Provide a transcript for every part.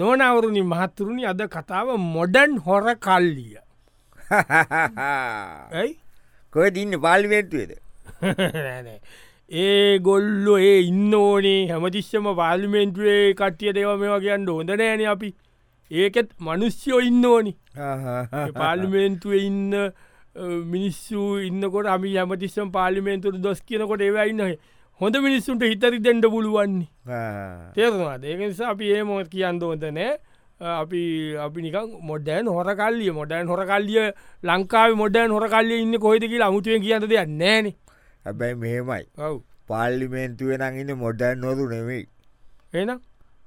නොනවරුණි මහත්තුරුණි අද කතාව මොඩන් හොර කල්ලිය. ඇයි? කොය දින්න පාලිමේන්තුවේද. ඒ ගොල්ලො ඒ ඉන්න ඕනේ හැමතිස්සම පාලිමෙන්ටුවේ කට්ටිය දේව මේවා කියන්න හොඳ නෑන අපි. ඒකෙත් මනුස්්‍යයෝ ඉන්න ඕනි පාලිමේන්තුවේ ඉන්න මිනිස්සු ඉන්නකොට අපි යමතිස්සම් පාලිමේන්තුට දොස් කියනකොට ඒවා ඉන්න හොඳ මිනිස්සුන්ට හිතරි දෙෙන්ඩ පුළුවන්නේ. තේරවා ඒක නිසා අපි ඒ මොත් කියන්න හොඳ නෑ. අපි අපි නිකන් මොඩෑන් හොරකල්ලිය මොඩෑන් හොරකල්ලිය ලංකාව මොඩෑන් හොරකල්ලිය ඉන්න කොහෙද කියලා අමුතුවෙන් කියන්න දෙයක් නෑන හැබැයි මෙහෙමයි. ඔව්. පාල්ලිමේන්තුවෙන ඉන්න මොඩැන් නොරු නෙවෙයි එනම්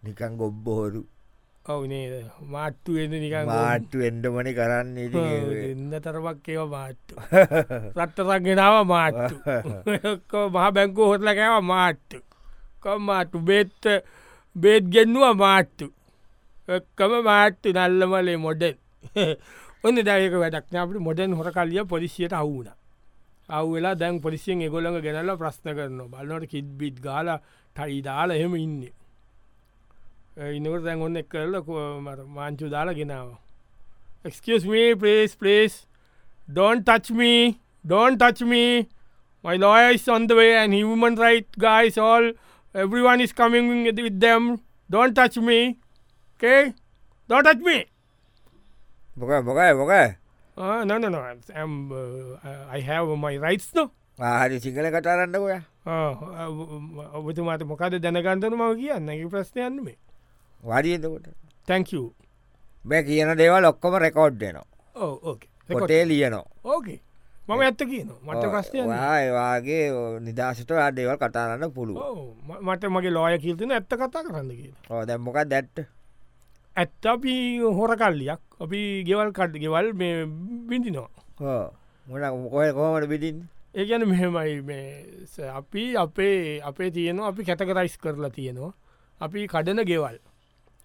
නිකං ගොබ්බොහොරු ඔව් නේද? මාට්ටු එද නිකන් මාට්ටු එන්ඩමනි කරන්න එන්න තරමක් ඒව මාට්ටු. රට්ටසක් ගෙනාව මාට්ටු. මහ බැංකු හොටල කෑව මාට්ටු. කොම්මාට්ටු බේත්ත බේත් ගෙන්නුව මාට්ටු. එක්කම මාට්ටු නල්ලමලේ මොඩෙන් ඔන්න දැයක වැඩක් අපට මොඩන් හොර කල්ලිය පොලිසියට අවුණ අවවෙලා දැන් පොලිසියෙන් එගොළඟ ගෙනල්ල ප්‍රශ්න කරන බලන්නට කිද්බිට් ගාල ටයි දාලා එහෙම ඉන්න ඉන්නකට දැන් ඔන්න එක් කරල මාංචු දාලා ගෙනාව excuse me please please don't touch me don't touch me my lawyer is on the way and human right guys all everyone is coming with them don't touch me okay don't touch me මොක මොකයි මොකයි uh, no no no I'm, uh, I have my rights no ආහරි Sinhala කතාරන්න ඔය ඔබතුමාට මොකද දැනගන්තන මව කියන්න ප්‍රශ්නයන්න මේ වඩියතකොට තැංක බැ කියන දේවල් ඔක්කොම රෙකෝඩ්ඩනවා ඕකේ කොටේ ලියනවා. ඕකේ මම ඇත්ත කියන මට ප්‍රශ්නය වාගේ නිදශට දේවල් කතාරන්න පුළුව මට මගේ ලෝය කිල්තින ඇත්ත කතා කරන්න කියන දැම්මොක දැට්ට ඇත්ත? අපි හොර කල්ලියක්. අපි ගෙවල් කට් ගෙවල් මේ බිඳිනවා. මොන කොය කොමට බිටින් ඒගැන මෙහෙමයි මේ අපි අපේ අපේ තියෙනවා අපි කැතකරයිස් කරලා තියෙනවා. අපි කඩන ගෙවල්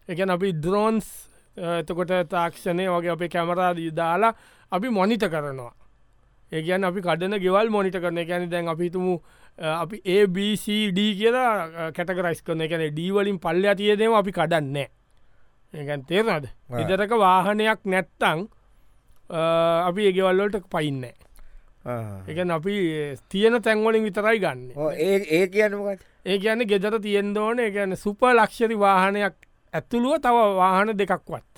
එකන අපි දරෝන්ස් එතකොට තාක්ෂණය වගේ අපේ කැමරාදී දාලා අපි මොනිත කරනවා. ඒගැන් අපි කඩන ගෙවල් මොනිට කරන ගැන දැන් අපිතුමු අපි ABCD කියලා කැටකරයිස් කරන එකැන ඩීවලින් පල්ල තියදම අපි කඩන්නේ. ඒගැන් තේරනද ඉදරක වාහනයක් නැත්තං අපි ඒගෙවල්ලොට පයින්න එකන අපි තියෙන තැන්වලින් විතරයි ගන්න. ඒ කියන්නමකට ඒ ගැන ගෙදර තියෙන්ද ඕන. ගැන සුප ලක්ෂරි වාහනයක් ඇතුළුව තව වාහන දෙකක්වත්.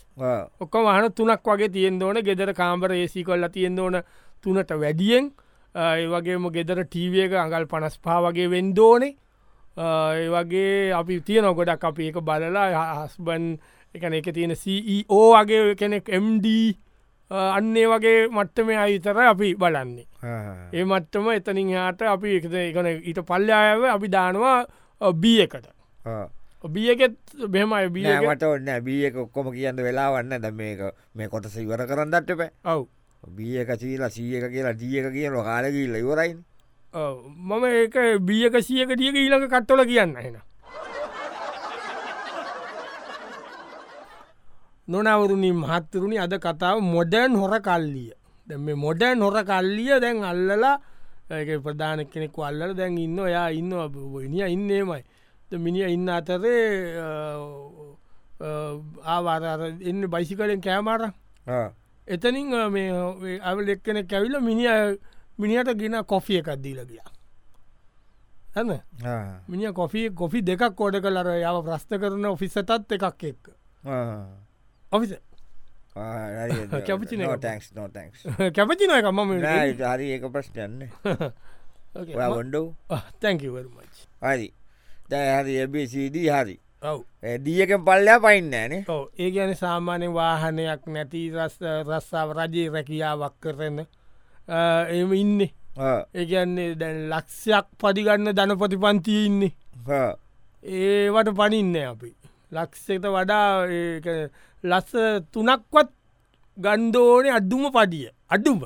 ඔක්ක වාහන තුනක් වගේ තියෙන් ඕන. ගෙදර කාම්බර ඒසි කොල්ල තියෙන් ඕන තුනට වැඩියෙන්. ඒ වගේම ගෙදර ටීවියක අඟල් පනස් පා වගේ වෙන්දෝනේ ඒ වගේ අපි තියන ගොඩක් අපි. එක බලලා හස්බන් එකන එක තියෙන CEO වගේ කෙනෙක් MD අන්නේ වගේ මට්ටම අයිතර අපි බලන්නේ. ඒ මට්ටම එතනින් හාට අපි එක එකන ඊට පල්්‍යාව අපි දානවා බිය එකට බියගෙත් බෙමයි බිය මට ඔන්න බිය එක ඔක්කොම කියන්න වෙලා වන්න ද මේක මේ කොටස ඉවර කරන්නට පැ ඔව්. බිය එක සීලා සීය එක කියලා දිය එක කියන කාලකිල්ල ඉවරයි ඔව්. මම ඒක බියක සියක දියක ඊළඟ කට්ටොල කියන්න එෙන නොනවරුණි මහත්තරුණි අද කතාව මොඩර්න් හොර කල්ලිය. දැ මේ මොඩර්න් හොර කල්ලිය දැන් අල්ලලා ඒක ප්‍රධාන කෙනෙක් අල්ලල දැන් ඉන්න ඔයා ඉන්න ඉනිිය ඉන්නේමයි මිනිිය ඉන්න අතරේ ආවාර එන්න බයිසිකලෙන් කෑමාර එතනින් මේ අවල එක්කෙන කැවිල මිනිිය මිනිට ගෙන කොෆිය එකක් දීල ගියා. හන්න මිනි කොෆී කොෆි දෙකක් කෝඩ කලර යාව ප්‍රස්ථ කරන ඔෆිසතත් එකක් එක්? ඔෆිස කැපචි නෑ. ටක්ස් නෝ තැක්ස් කැපචින එක මම හරි ඒක ප්‍රශ්ටයන්න ගොඩෝ තැංකවරමච් හරි දැහරි එබසිD හරි. දියකෙන් පල්ලයා පයින්න නේ ඔව. ඒ ගැන සාමාන්‍ය වාහනයක් නැති රස් රස්සාාව රජයේ රැකියාවක් කරන්න එම ඉන්න. ඒගැන්නේ දැන් ලක්ෂයක් පදිගන්න ධනපති පන්තිය ඉන්නේ. ඒවට පනින්න අපි. ලක්ෂයට වඩා ලස්ස තුනක්වත් ගන්දෝනේ අඩ්ඩුම පදිය අඩ්ඩුම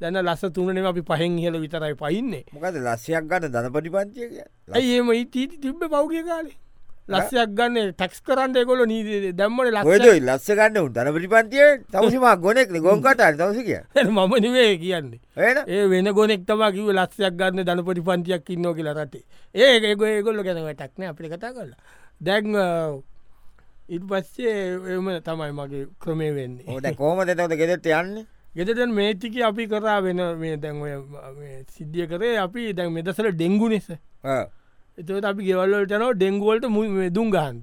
දැන ලස්ස තුනනේ අපි පහෙන් හල විතරයි පයින්නේ මොකද ලස්සයක් ගන්න ධනපටි පන්තිය කිය ඇයි ඒම ඊට තිබ්බ පෞගිය කාලේ? ලස්සයක් ගන්න ටැක්ස් කරන්න ගොල නී දැම්මට ඔයදයි ලස්ස. ගන්න උන් ධනපටි පන්තිය තවසිම ගොනෙක් ගොන් කතාර තවස කිය. මම නිවේ කියන්නේ. ඒ වෙන ගොනෙක් තම කිව ලක්ෂයක් ගන්න ධනපටි පන්තියක් ඉන්න කියලා රටේ. ඒ ඒගො ඒගොල්ල ගැනව ටක්න අපි කතා කරලා. දැන් ඉට පස්සේ එම තමයි මගේ ක්‍රමේ වෙන්නේ. ඕට කෝම තවද ගෙදෙට යන්නේ ගෙදට මේටික අපි කරා වෙන මේ දැන් මේ සිද්ධිය කරේ අපි දැන් මෙදසල ඩෙංගු නිස. ආ, එතට අපි ගෙවල්ලට නෝ ඩෙංගුවලට දුම් ගහන්ද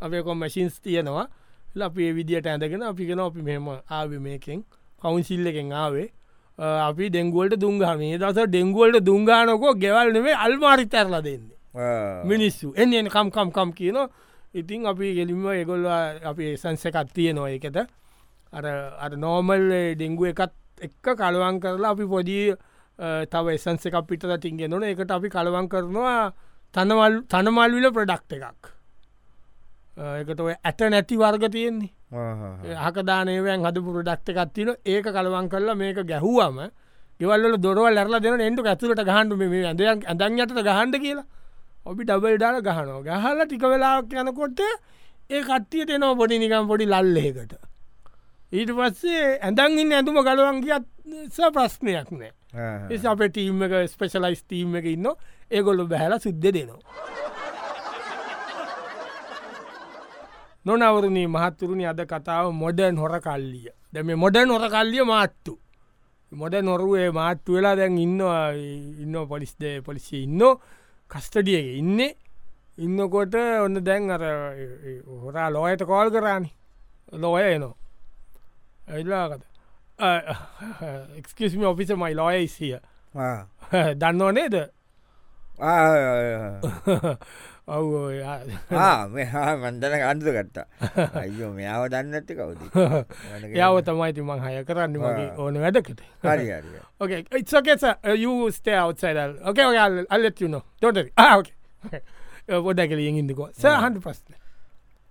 අපේ කො මැසින්ස් තියෙනවා. ල අපේ විදිට ඇඳගෙන අපි කෙන අපි මෙම ආව මේකෙන් කවුන්සිල්ල එකෙන් ආවේ. අපි ඩෙංගුවලට දුංගා මේ දස ඩෙංගුවලට දුංගානකෝ ගෙවල් නෙවේ අල්මාරි තරලා දෙන්නේ. මිනිස්සු. එන්න එන කම්කම්කම් කියන ඉතින් අපි ගෙලින්ම එගොල්ල අපි සංසකත් තියෙනවා ඒකට අර නෝමල් ඩෙංගුව එකත් එක්ක කලවන් කරලා අපි පොඩි අ, තව එසන්ස එකක් පිටර තින්ගෙන නොන එකට අපි කලවන් කරනවා තනමල්විල ප්‍රඩක්් එකක්. අ, එකට ඔය ඇත නැති වර්ග තියෙන්නේ. ආ, හකදානයවයන් හදපු ප්‍රඩක්් එකක් තින ඒක කලවන් කරලා මේක ගැහුවම ගෙවල්ල දොරවල් ලැරලා දෙන එන්ටු ඇතුලට ගහන්ඩු මේ ඇදයක් ඇදන් යටට ගහන්ඩ කියලා. ඔබි ඩබල් ඩාල ගහනෝ ගහල ටික වෙලාක් යනකොට ඒ කට්ටියට එනවා පොඩි නිකම් පොඩි ලල්ලයකට ඊට පස්සේ ඇඳන් ඉන්න ඇතුම ගලවන් කියත් ප්‍රශ්නයක් නෑ. එස අප ටීම් එක ස්පෙශලයිස් තීම් එක ඉන්න ඒගොල්ලු බැහල සිද්ධ දෙනවා. නොනවරුණී මහත්තුරුණි අද කතාව මොඩර්න් හොර කල්ලිය දැ මේ මොඩර්න් හොර කල්ලිය මාත්තු මොඩ නොරුවේ මාත්තු වෙලා දැන් ඉන්නවා ඉන්න පොලිස්ද පොලිසිය ඉන්න කස්ටඩියක ඉන්න. ඉන්නකොට ඔන්න දැන් අර හොරා ලෝයට කෝල් කරානි. ලෝය එනවා ඇල්ලාකත එක්කස්ම ඔෆිස මයි ලෝය ඉසිය ආ. දන්නව නේද. ඔව් ආ, මේ හා මන්දන අන්තු ගත්තා අයෝ මෙයාව දන්නඇති කවුද යව තමයි මං හය කරන්න මගේ ඕන වැඩකට හරි හරි Okay, it's okay, sir. Uh, you stay outside. I'll, okay, okay, I'll, I'll let you know. Don't worry. Ah, okay. පොඩ කලියෙන් ඉන්නකෝ ස හන්ඩ පස්න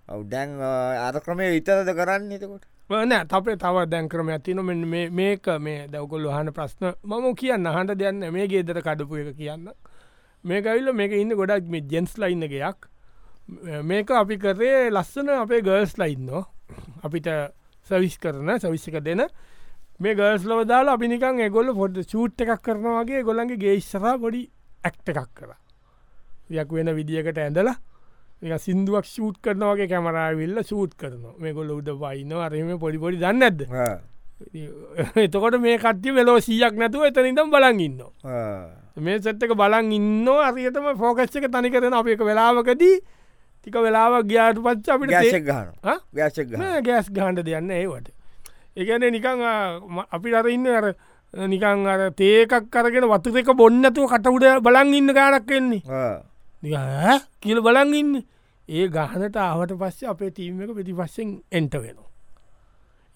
ඔව් දැන් අර ක්‍රමය විතරද කරන්න එතකොට නෑ තපේ තව දැන් ක්‍රම ඇතින මෙ මේක මේ දවකොල්ල හන ප්‍රශ්න. මම කියන්න හන්ට දෙයන්න මේ ගේදර කඩපු එක කියන්න. මේක ඇවිල්ල මේක ඉන්න ගොඩක් මේ ජෙන්ස් ලයින්න එකයක් මේක අපි කරේ ලස්සන අපේ ගර්ස් ලයින්න අපිට සවිස් කරන සවිස්සක දෙන. මේ ගර්ස් ලව දාලා අපි නිකන් එගොල්ල පොඩ චූට් එකක් කරනවාගේ ගොල්ලන්ගේ ගේස්සරා පොඩි ඇක්ට එකක් කර. යක් වෙන විදිියකට ඇඳලා නික සිින්දුවක් ෂූට් කරනවගේ කැමරාවිල්ල ෂූට් කරන මේ ගොල්ල උඩ වයින අරම පොඩිපොඩි දන්න ඇද ආ, එතකොට මේ කට්ටි වෙලෝ සීයක් නැතුව එතනිතම් බලන් ඉන්න. මේ සැත්තක බලන් ඉන්න අරියතම ෆෝකස්් එක තනි කරන අප එක වෙලාවකදී ටික වෙලාවක් ගයාට පච්ච අපිට තේ- ගෑසෙක් ගහන ආ? ගෑසෙක් ගහ නෑ ගෑස් ගහන්ඩ දෙයන්න ඒවට. ඒගැන නිකං අපි අර ඉන්න අර නිකං අර තේකක් කරගෙන වතු එක බොන්නතුව කටඋඩ බලන් ඉන්න ගානක් එන්නේ කියල බලන් ඉන්න. ඒ ගහනට ආවට පස්සේ අපේ තීම එක පිටිපස්සෙන් එන්ට වෙනවා.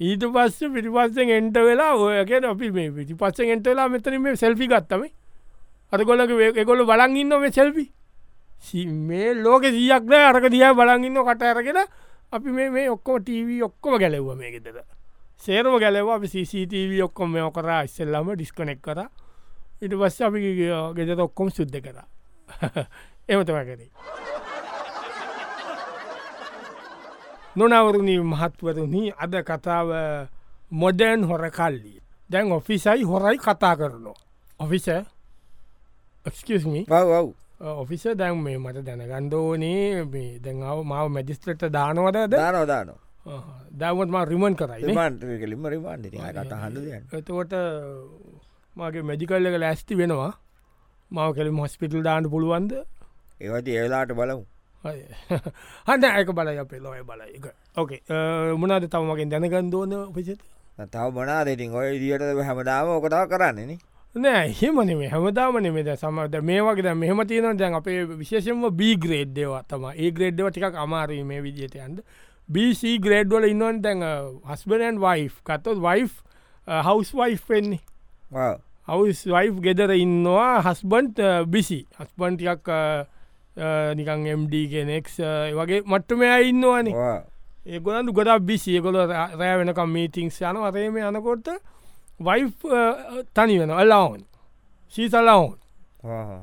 ඊට පස්ස පිටිපස්සෙන් එන්ට වෙලා ඔයගෙන අපි මේ පිටිපස්සෙන් එන්ට වෙලා මෙතන මේ සෙල්පි ගත්තම අරගොලක එකොල බලන් ඉන්න මේ සෙල්පි මේ ලෝක සියක් නෑ අරක දිහ බලන්ඉන්න කට අරගෙන අපි මේ මේ ඔක්කෝ ටීවී ඔක්කොම ගැලෙව්ව මේ ගෙතද සේරම ගැලව අපි CCTV ඔක්කොම මේ කරා. ඉස්සෙල්ලම ඩිස්කනෙක් කර. ඉට පස්ස අපි ගෙත ඔක්කොම සුද්ධ කර. එමතම කරේ නොනවරුණී මහත්වරුණී අද කතාව මොඩර්න් හොර කල්ලි. දැන් ඔෆිසයි හොරයි කතා කරනවා. ඔෆිස ඔව් ඔෆිස දැන් මේ මට දැනගන්දෝනේ මේ දැන්ාව මාව මැජිස්ත්‍රට දානවද ද දානෝ දානෝ දැවත්ම රිමන් කරයි ලිම හඳ එතකොට මගේ මැජිකල්ල එක ලැස්ති වෙනවා. මාව කෙලි මොස්පිටල් දාන්න පුළුවන්ද ඒවති ඒලාට බලමු. හන්න ඇක බලය අපේ ලොය බල එක ඕකේ මුණද තවමකින් දැනගන්දෝන පිසිත තව මනා දෙටින් ඔය දිට හැමදාම ඕකතාව කරන්නේන නෑ? හෙමන හැමදාමන මෙද සමද මේ වගේ දැන් මෙහම තියෙන දැන් අපේ විශේෂම බී ග්‍රේඩ් දෙව තම ඒ ග්‍රේඩ්ව ටික් අමාරී මේ විදියට යන්ද BC ග්‍රේඩ්වල ඉන්නවන් දැන් හස්බනන් වයි් කත්තොත් වයි් හවස් වයි් වෙන්නේ. හවස් වයි් ගෙදර ඉන්නවා හස්බන්ට බිසි හස්බන්ටියක් නිකං MD කෙනෙක් වගේ මට්ටමය ඉන්නවානේ. ඒගොලන් ගොඩක් බිසි ගොල රෑ වෙනකම් මීටිංස් යන අරේම යනකොට වයි් තනි වෙන අල්ලාවන් සීතල්ලාවන්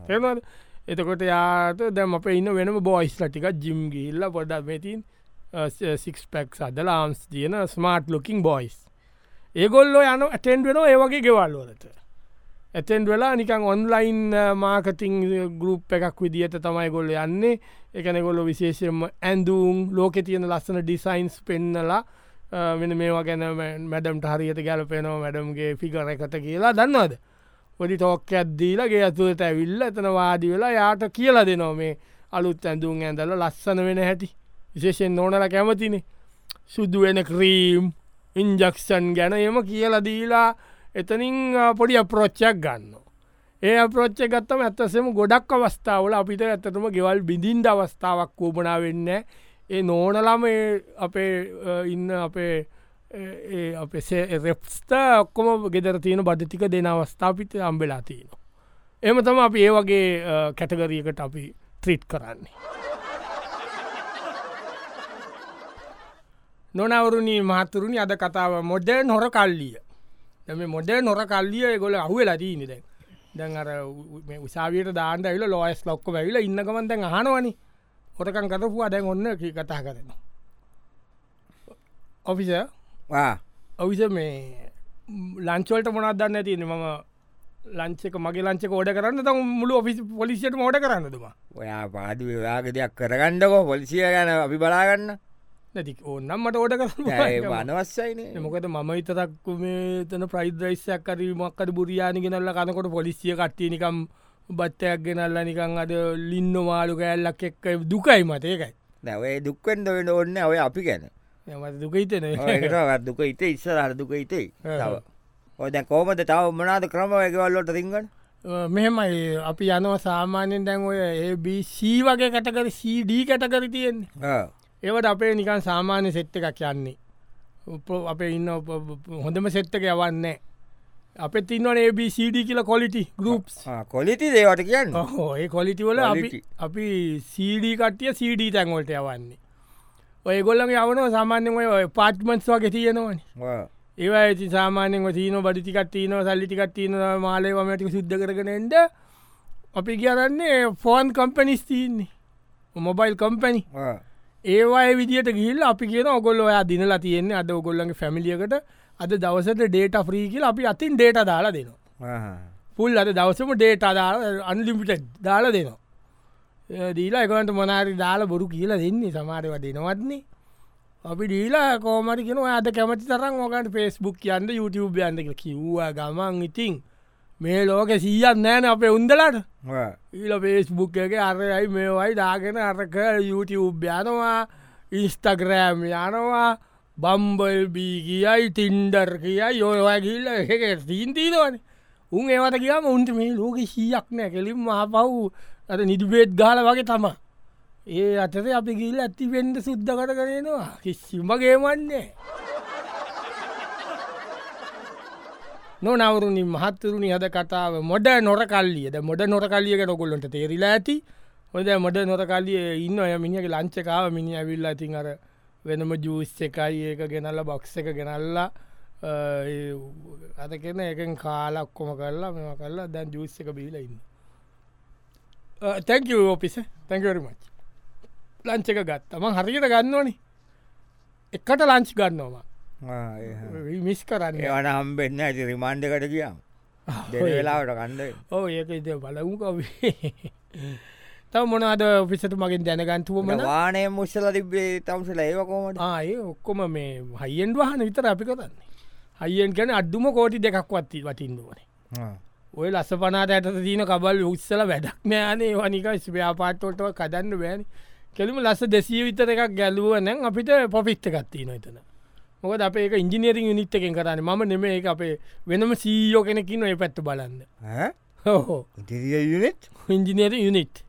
තේනද එතකොට යාට දැම අප ඉන්න වෙනම බෝයිස් ලටික ජිම් ගිල්ල පොඩක් මෙතින් සික්ස් පැක් අදලා ආම්ස් තියන ස්මාර්ට් ලොකින් බොයිස් ඒගොල්ලෝ යන ඇටෙන්ඩ වෙන ඒවගේ ගෙවල්ලෝලට ඇතෙන් වෙලා නිකන් ඔන්ලයින් මාකතිං ගරුප් එකක් විදිහට තමයි ගොල්ල යන්නේ. එකනගොල්ල විශේෂයෙන්ම ඇන්දුම් ලෝක තියෙන ලස්සන ඩිසයින්ස් පෙන්නලා uh, වෙන මේවා ගැන මැඩම්ට හරියට ගැලපෙනවා මැඩම්ගේ ෆිකර එකට කියලා. දන්නවද? පොඩි ටෝක් ඇද්දීලගේ ඇතුළට ඇවිල්ල එතන වාඩි වෙලා යාට කියලා දෙනවා මේ අලුත් ඇඳුම් ඇඳල ලස්සන වෙන හැටි. විශේෂෙන් නොනල කැමතිනේ. සුදු වෙන ක්‍රීම් ඉන්ජක්ෂන් ගැන එම කියලා දීලා එතනින් පොඩි අප්‍රෝච්චයක් ගන්න. ඒ අප්‍රෝච්ච ගත්තම ඇත්තසම ගොඩක් අවස්ථාවල අපිට ඇත්තටම ගෙවල් බිඳින්ට අවස්ථාවක් කූපනා වෙන්න ඒ නෝනලම අපේ ඉන්න අපේ අපේ රෙප්ස්ට ඔක්කොම ගෙදර තියෙන බද්ධතික දෙන අවස්ථාපිත අම්බෙලා තියෙනවා. එම තම අපි ඒ වගේ කැටගරියකට අපි ත්‍රීට් කරන්නේ. නොනවරුණී මහතුරුණි අද කතාව මොඩර්න් හොර කල්ලිය එම මොඩර් නොර කල්ලිය ගොල අහුවෙලා දීනි දැන්. දැන් අර උසාවියට දාන්ට ඇවිල ලෝයස් ලොක්ක ඇවිල ඉන්නකමන් දැන් අහනවනි. හොටකන් කතපුවා දැන් ඔන්න කතා කරන ඔෆිස ඔවිස මේ ලංචවලට මොනත් දන්න තියන මම ලංචක මගේ ලංචක ෝඩ කරන්න තම මුළු ඔෆිස් පොලිසිට මෝඩ කරන්නතුමා ඔයා පාඩි විවාග දෙයක් කරගන්නකෝ. පොලිසිය ගැන අපි බලාගන්න නැති. ඕන්නම්මට ඕඩ කර අනවස්සයින මොකද මම ඉතතක් මේ තන ප්‍රයිද්‍රයිස්යක් කරීමක්කට බුරියානි ගෙනල්ල කනකොට පොලිසිය කට්ටිය නිකම් බත්තයක් ගෙනල්ල නිකං අද ලින්න මාලු කෑල්ලක් එක්ක දුකයි මත ඒකයි. නැවේ දුක්වෙන්ද වෙන ඔන්න ඔය අපි ගැන. දුකහිතන දුක ඉත ඉස්සර දුක ඉතේ ඔය දැ කෝමද තව මනාද ක්‍රම එකවල්ලොට රිංගන මෙහෙමයි. අපි යනව සාමාන්‍යෙන් දැන් ඔය ඒBC වගේ කටකර CD කැටකර තියෙන්නේ ඒවට අපේ නිකන් සාමාන්‍ය සෙට්ට එකක් යන්නේ. අපේ ඉන්න හොඳම සෙට්ටක යවන්නේ අප තින්නවන ABCD කියල කොලිටි ගරුප් කොලිටි දේවට කියන්න? ඒ කොලිටි වල අපි CD කට්ටිය CD තැන්වලට යවන්නේ. ඔය ගොල්ලගේ යවන සාමාන්‍යෙන් ඔය පාට්මන්ස් වගේ තියෙනවන. ඒවා ඇති සාමානෙන් තියන බඩිතිකත් තියන සල්ලිටිකත් තියන මාලේවමටි සුද්ධ කරගෙනෙන්ට අපි කියරන්නේ ෆෝන් කම්පනිස් තියන්නේ. මොබයිල් කම්පැනි ඒවාය විදිට ගිල් අපි කියන ඔගොල්ල ඔයා දිනලා තියෙන්නේ අද ඔගොල්ලගේ ෆැමිලියකට අද දවසට ඩේට ්‍රීකිල අපි අතින් ඩේට දාලා දෙනවා. පුල් අද දවසම ඩේට දාලා අන්ලිමිට දාලා දෙනවා. දීලා එකකට මොනාරි දාලා බොරු කියලා දෙන්නේ සමාරව දෙනවත්න්නේ අපි දීලා කෝමරි කෙන අද කැමති තරම් ඕකට පෙස්බුක් යන්ද YouTube යන්ද කිව්වා ගමන් ඉතිං මේ ලෝක සීයත් නෑන අපේ උන්දලට. ඊල පේස්බුක් එක අරයි මේවයි දාගෙන අරක YouTube යනවා ඉස්ටග්‍රෑම් යනවා බම්බල්බී කියයි තින්ඩර් කියයි යොයගිල්ල එක තීන්තිීනවන උන් ඒවට කියම උන්ට මේ ලෝක සීයක් නෑ. කෙලින් මහපව් අත නිදිබේත් ගාල වගේ තම ඒ අතර අපි ගිල් ඇති පෙන්ඩ සුද්ධ කට කරනවා කිසිමගේමන්නේ නොනවරුණි මහත්තරුණි හද කතාව මොඩ නොර කල්ලියද මොඩ නොර කල්ලියක නොකොල්ලොට තේරිලා ඇති. හොද මොඩ නොර කල්ලිය ඉන්න ඔය මිනිියක ලංචකාව මිනි ඇවිල්ලා තින් අර වෙනම ජූස් එකයි ඒක ගෙනල්ල බොක්ස එක ගෙනල්ලා අත කෙන එකෙන් කාලා ඔක්කොම කරලා මෙම කරලා දැන් ජූස් එක බීල ඉන්න. තැංක ඕපිස තැංකවරමච් ලංච එක ගත්තම හරියට ගන්නවනි එකට ලංච් ගන්නවා මිස් කරන්න. ඒවන හම්බෙන්න්න ඇති රිමාන්්ඩකට කියම් දෙවෙලාවට කණ්ඩ ඕ ඒක. ඉත බලමු කවේ. තව මොනාද පිසට මගින් දැනගන්තුව මන වානය මුස්සල තිබේ තම්සල ඒවකෝමට ආය ඔක්කොම මේ හයිෙන් වහන විතර අපි කරන්නේ. හයිෙන් කැන අඩුම කෝටි දෙකක් වත්ති වටින්දුවනේ ඔය ලස්ස පනාට ඇත තියන කබල් උත්සල වැඩක් නෑනේ. වනික ස්ව්‍යාපාට්ටොට කදන්න බෑන. කෙලිම ලස්ස දෙසිය විතර එකක් ගැලුව නැන් අපිට පොපිත්ත ගත්තිී නොතන මොකද අප ඒක ඉංජිනීරින් යුනිට් එකෙන් කරන්න. ම නෙම එක අපේ වෙනම සීයෝ කෙනෙකින් ඔය පැත්ත බලන්න. හෝ ඉංජිනීර යුනිට්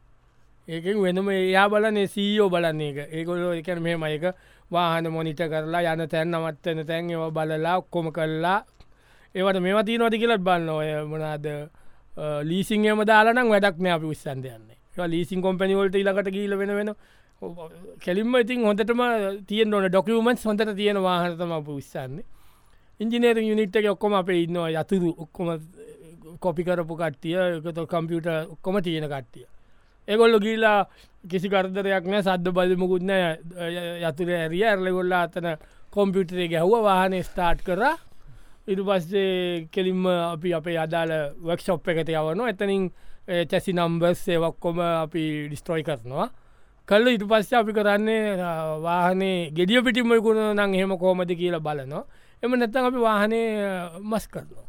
ඒකෙන් වෙනම එයා බලන්නේ සීයෝ බලන්නේ එක ඒකොලෝ එකන මෙම එක වාහන මොනිට කරලා යන තැන් නමත්වන තැන් ඒව බලලා ඔක්කොම කරලා. ඒවට මෙම තිීනවති කියලත් බන්න ඔය මනාද ලීසිංහම දාලනම් වැඩක්න අපි විස්සන්දයන්නේ ලීසින් කොම්පැනිවලට ඉලකට කියීල වෙන වෙන කෙලින්ම ඉතින් හොඳටම තියෙන් ඕන ඩොකමන්ස් හොඳට තියෙන වාහනතම අප විස්සන්නේ ඉංජිනේර යුනිට් එක ඔක්කොම අපේ ඉන්නවා යතුරු. ඔක්කොම කොපි කරපු කට්ටිය එකත කම්පියුට ඔක්කොම තියෙන කට්ටිය. එගොල්ල ගීලා කිසි කරදරයක් නෑ සද්ධ බලමුකුත්න යතුර ඇරිය. ඇරලගොල්ල අතන කොම්පියුටරේ ගැහ්ව වාහන ස්ටාර්ට් කර. ඉට පස්සේ කෙලින්ම අපි අපේ අදාළ වක්ෂොප් එකට යවන එතනින් චැසි නම්බස් ඒවක්කොම අපි ඩිස්ට්‍රෝයි කරනවා. කල්ල ඉට පස්ස අපි කරන්නේ වාහනේ ගෙඩිය පිටිමයකුණ නං හෙම කෝමති කියලා බලනවා. එම නැත්තන් අපි වාහනේ මස් කරනවා.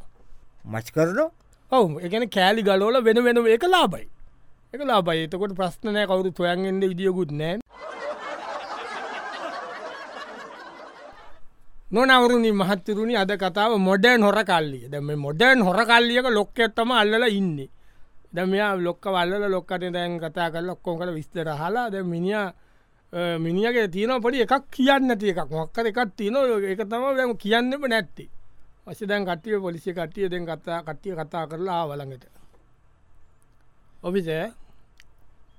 මච් කරනවා? ඔවු. එකන කෑලි ගලෝල වෙන වෙන එක ලාබයි එක ලාබයි එතකොට ප්‍රශ්නනය කවුරු තුොයන්ගෙන්ද විදිියකුත් නෑ. නොනවරුණි මහත්තරුණි අද කතාව මොඩර්න් හොර කල්ලිය දැම මොඩර්න් හොර කල්ලියක ලොක්කෙත්තම අල්ලල ඉන්නේ දමයා ලොක්ක වල්ල ලොක්කට දැන් කතා කල ලොක්කොම කළ විස්තර හලා ද මිනිිය මිනිියගේ තියන පොඩි එකක් කියන්න තිය එකක්. මොක්කර එකක් තියන එක තම දැම කියන්නම නැත්ති. වස දැන් කට්ටිය පොලිසි කට්ටිය දෙන් කතා කට්ටිය කතා කරලා වලඟට ඔෆිස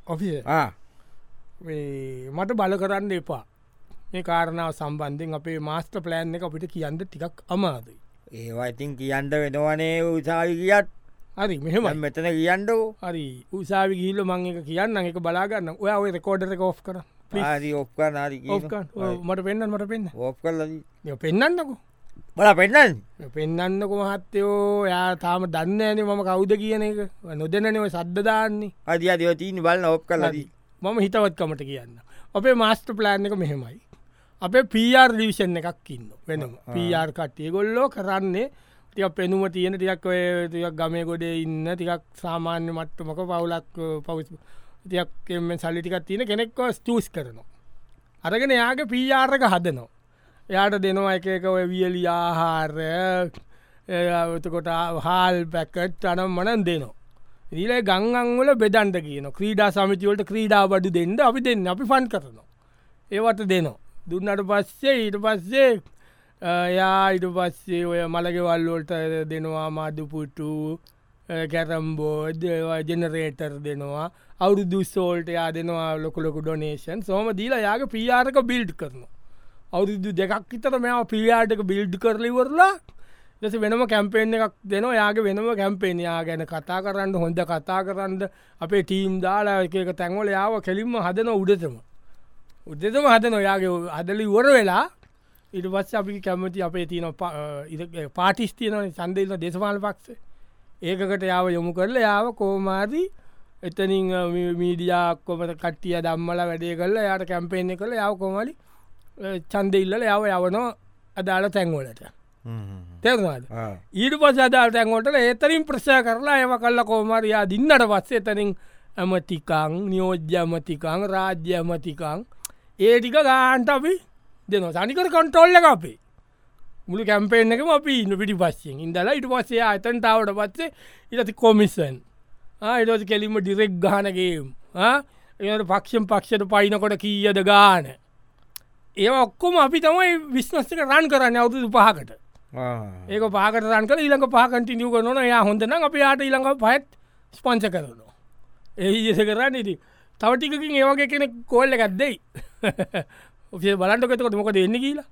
ඔෆිස මට බල කරන්න එපා. මේ කාරණාව සම්බන්ධෙන් අපේ මාස්ට ප්ලෑන් එක අපිට කියන්න ටිකක් අමාදයි ඒවා ඉතින් කියන්න වෙනවනේ උසාවි කියත් හරි මෙහෙම මෙතන කියන්නකෝ හරි උසාවි ගිල්ල මං එක කියන්න එක බලාගන්න ඔය ඔය රෙකෝඩර කෝ් කර ආරි ඔක්කා නාරි මට පෙන්න්න මට පෙන්න්න ඔප් කල්ලදී පෙන්න්නකු බල පෙන්න්නන්? පෙන්න්නකො මහත්තයෝ. යා තාම දන්න ඇන මම කවුද කියන එක. නොදැනනව සද්ධදාන්නේ අද අදව තිීන් බලන්න ඔප් කලදී මම හිතවත්කමට කියන්න අපේ මාස්ට ප්ලෑන් එක මෙහෙමයි. අපේ පර් ලිවිෂන් එකක් ඉන්න වෙනම. පර් කට්ටිය ගොල්ලෝ කරන්නේ තිය පෙනුම තියෙන ටියක් ඔය තියක් ගමය ගොඩේ ඉන්න ටිකක් සාමාන්‍ය මට්ටමක පවුලක් පවස් තියක්ෙන් සල්ලිටිකක් තියෙන කෙනෙක්ව ස්ටස් කරනවා. අරගෙන යාගේ පීආරක හදනවා. එයාට දෙනවා එක එක ඔය වියලි ආහාරය එතකොට හාල් පැකට් අනම් මනන් දෙනවා. ඊලේ ගංගංවල බෙදන්ට කියන ක්‍රීඩා සමිතිවලට ක්‍රීඩා බඩු දෙන්න අපි දෙන්න අපි ෆන් කරනවා. ඒවට දෙනවා. දුන්නට පස්සේ ඊට පස්සේ යා ඉට පස්සේ ඔය මළගෙවල්ලෝට දෙනවා මාදුපුටු කැරම්බෝඩ් ජෙනරේටර් දෙනවා. අවුදු සෝල්ට යා දෙනවා ලොකලොකු ඩොනේෂන් සෝම දීලා යාගේ පියාරක බිල්ඩ් කරනවා. අවුරුදු දෙකක් ඉතර මෙයා පියාටක බිල්ඩ් කරලිවරලා දෙස වෙනම කැම්පේෙන් එකක් දෙන යාගේ වෙනම කැම්පේනයා ගැන කතා කරන්න හොඳ කතා කරන්න. අපේ ටීම් දාලා එක තැන්වල යාව කෙලින්ම හදන උඩතම උදෙතම හදන ඔයාගේ අදලි වර වෙලා ඉට පස්ස අපි කැමති අපේ තියන පාටිස් තියන සන්දේල දෙසමාල පක්ෂ. ඒකට යාව යොමු කරල යාව කෝමාදී එතනින් මීඩියක්කොමට කට්ටිය දම්මල වැඩේ කරල යාට කැම්පේෙන්ය කළ යව කොමලි චන්ද ඉල්ල යව යවනෝ අදාළ තැන්වලට. තෙරවාද ඊට පස අදාල් තැන්කොට ඒතරින් ප්‍රශය කරලා ඒව කල්ල කෝමරයා දින්නට පස්සේ එතනින් ඇමතිකං නියෝජ්‍යමතිකං රාජ්‍යමතිකං ඒටික ගාන්ට අපි දෙන සනිකර කොන්ටෝල්ල එක අපේ. මුළු කැම්පේෙන් එකම අපි ඉන්න පිටි පස්සෙන්. ඉඳලා ඉට පස්සේ අතන්ටාවට පත්සේ ඉටති කොමිස්සන් ඉටස කෙලින්ම ඩිරෙක් ගානගේ එට පක්ෂම් පක්ෂට පයිනකොට කීයද ගාන. ඒ ඔක්කොම අපි තමයි විශ්නස්ක රන් කරන්න අවුදු පහකට. ඒක පාකට රන් කර ඊළඟ පාකන්ටි නිියව නොන යා හොඳන අප යාට ඊළඟ පත් ස්පංච කරනවා. ඒ ජෙස කරන්න ඉති තවටිකින් ඒවගේ කෙනෙක් කෝල්ල එකක්දෙයි ඔේ බලන්ටකතකොට මොක දෙන්න කියලා.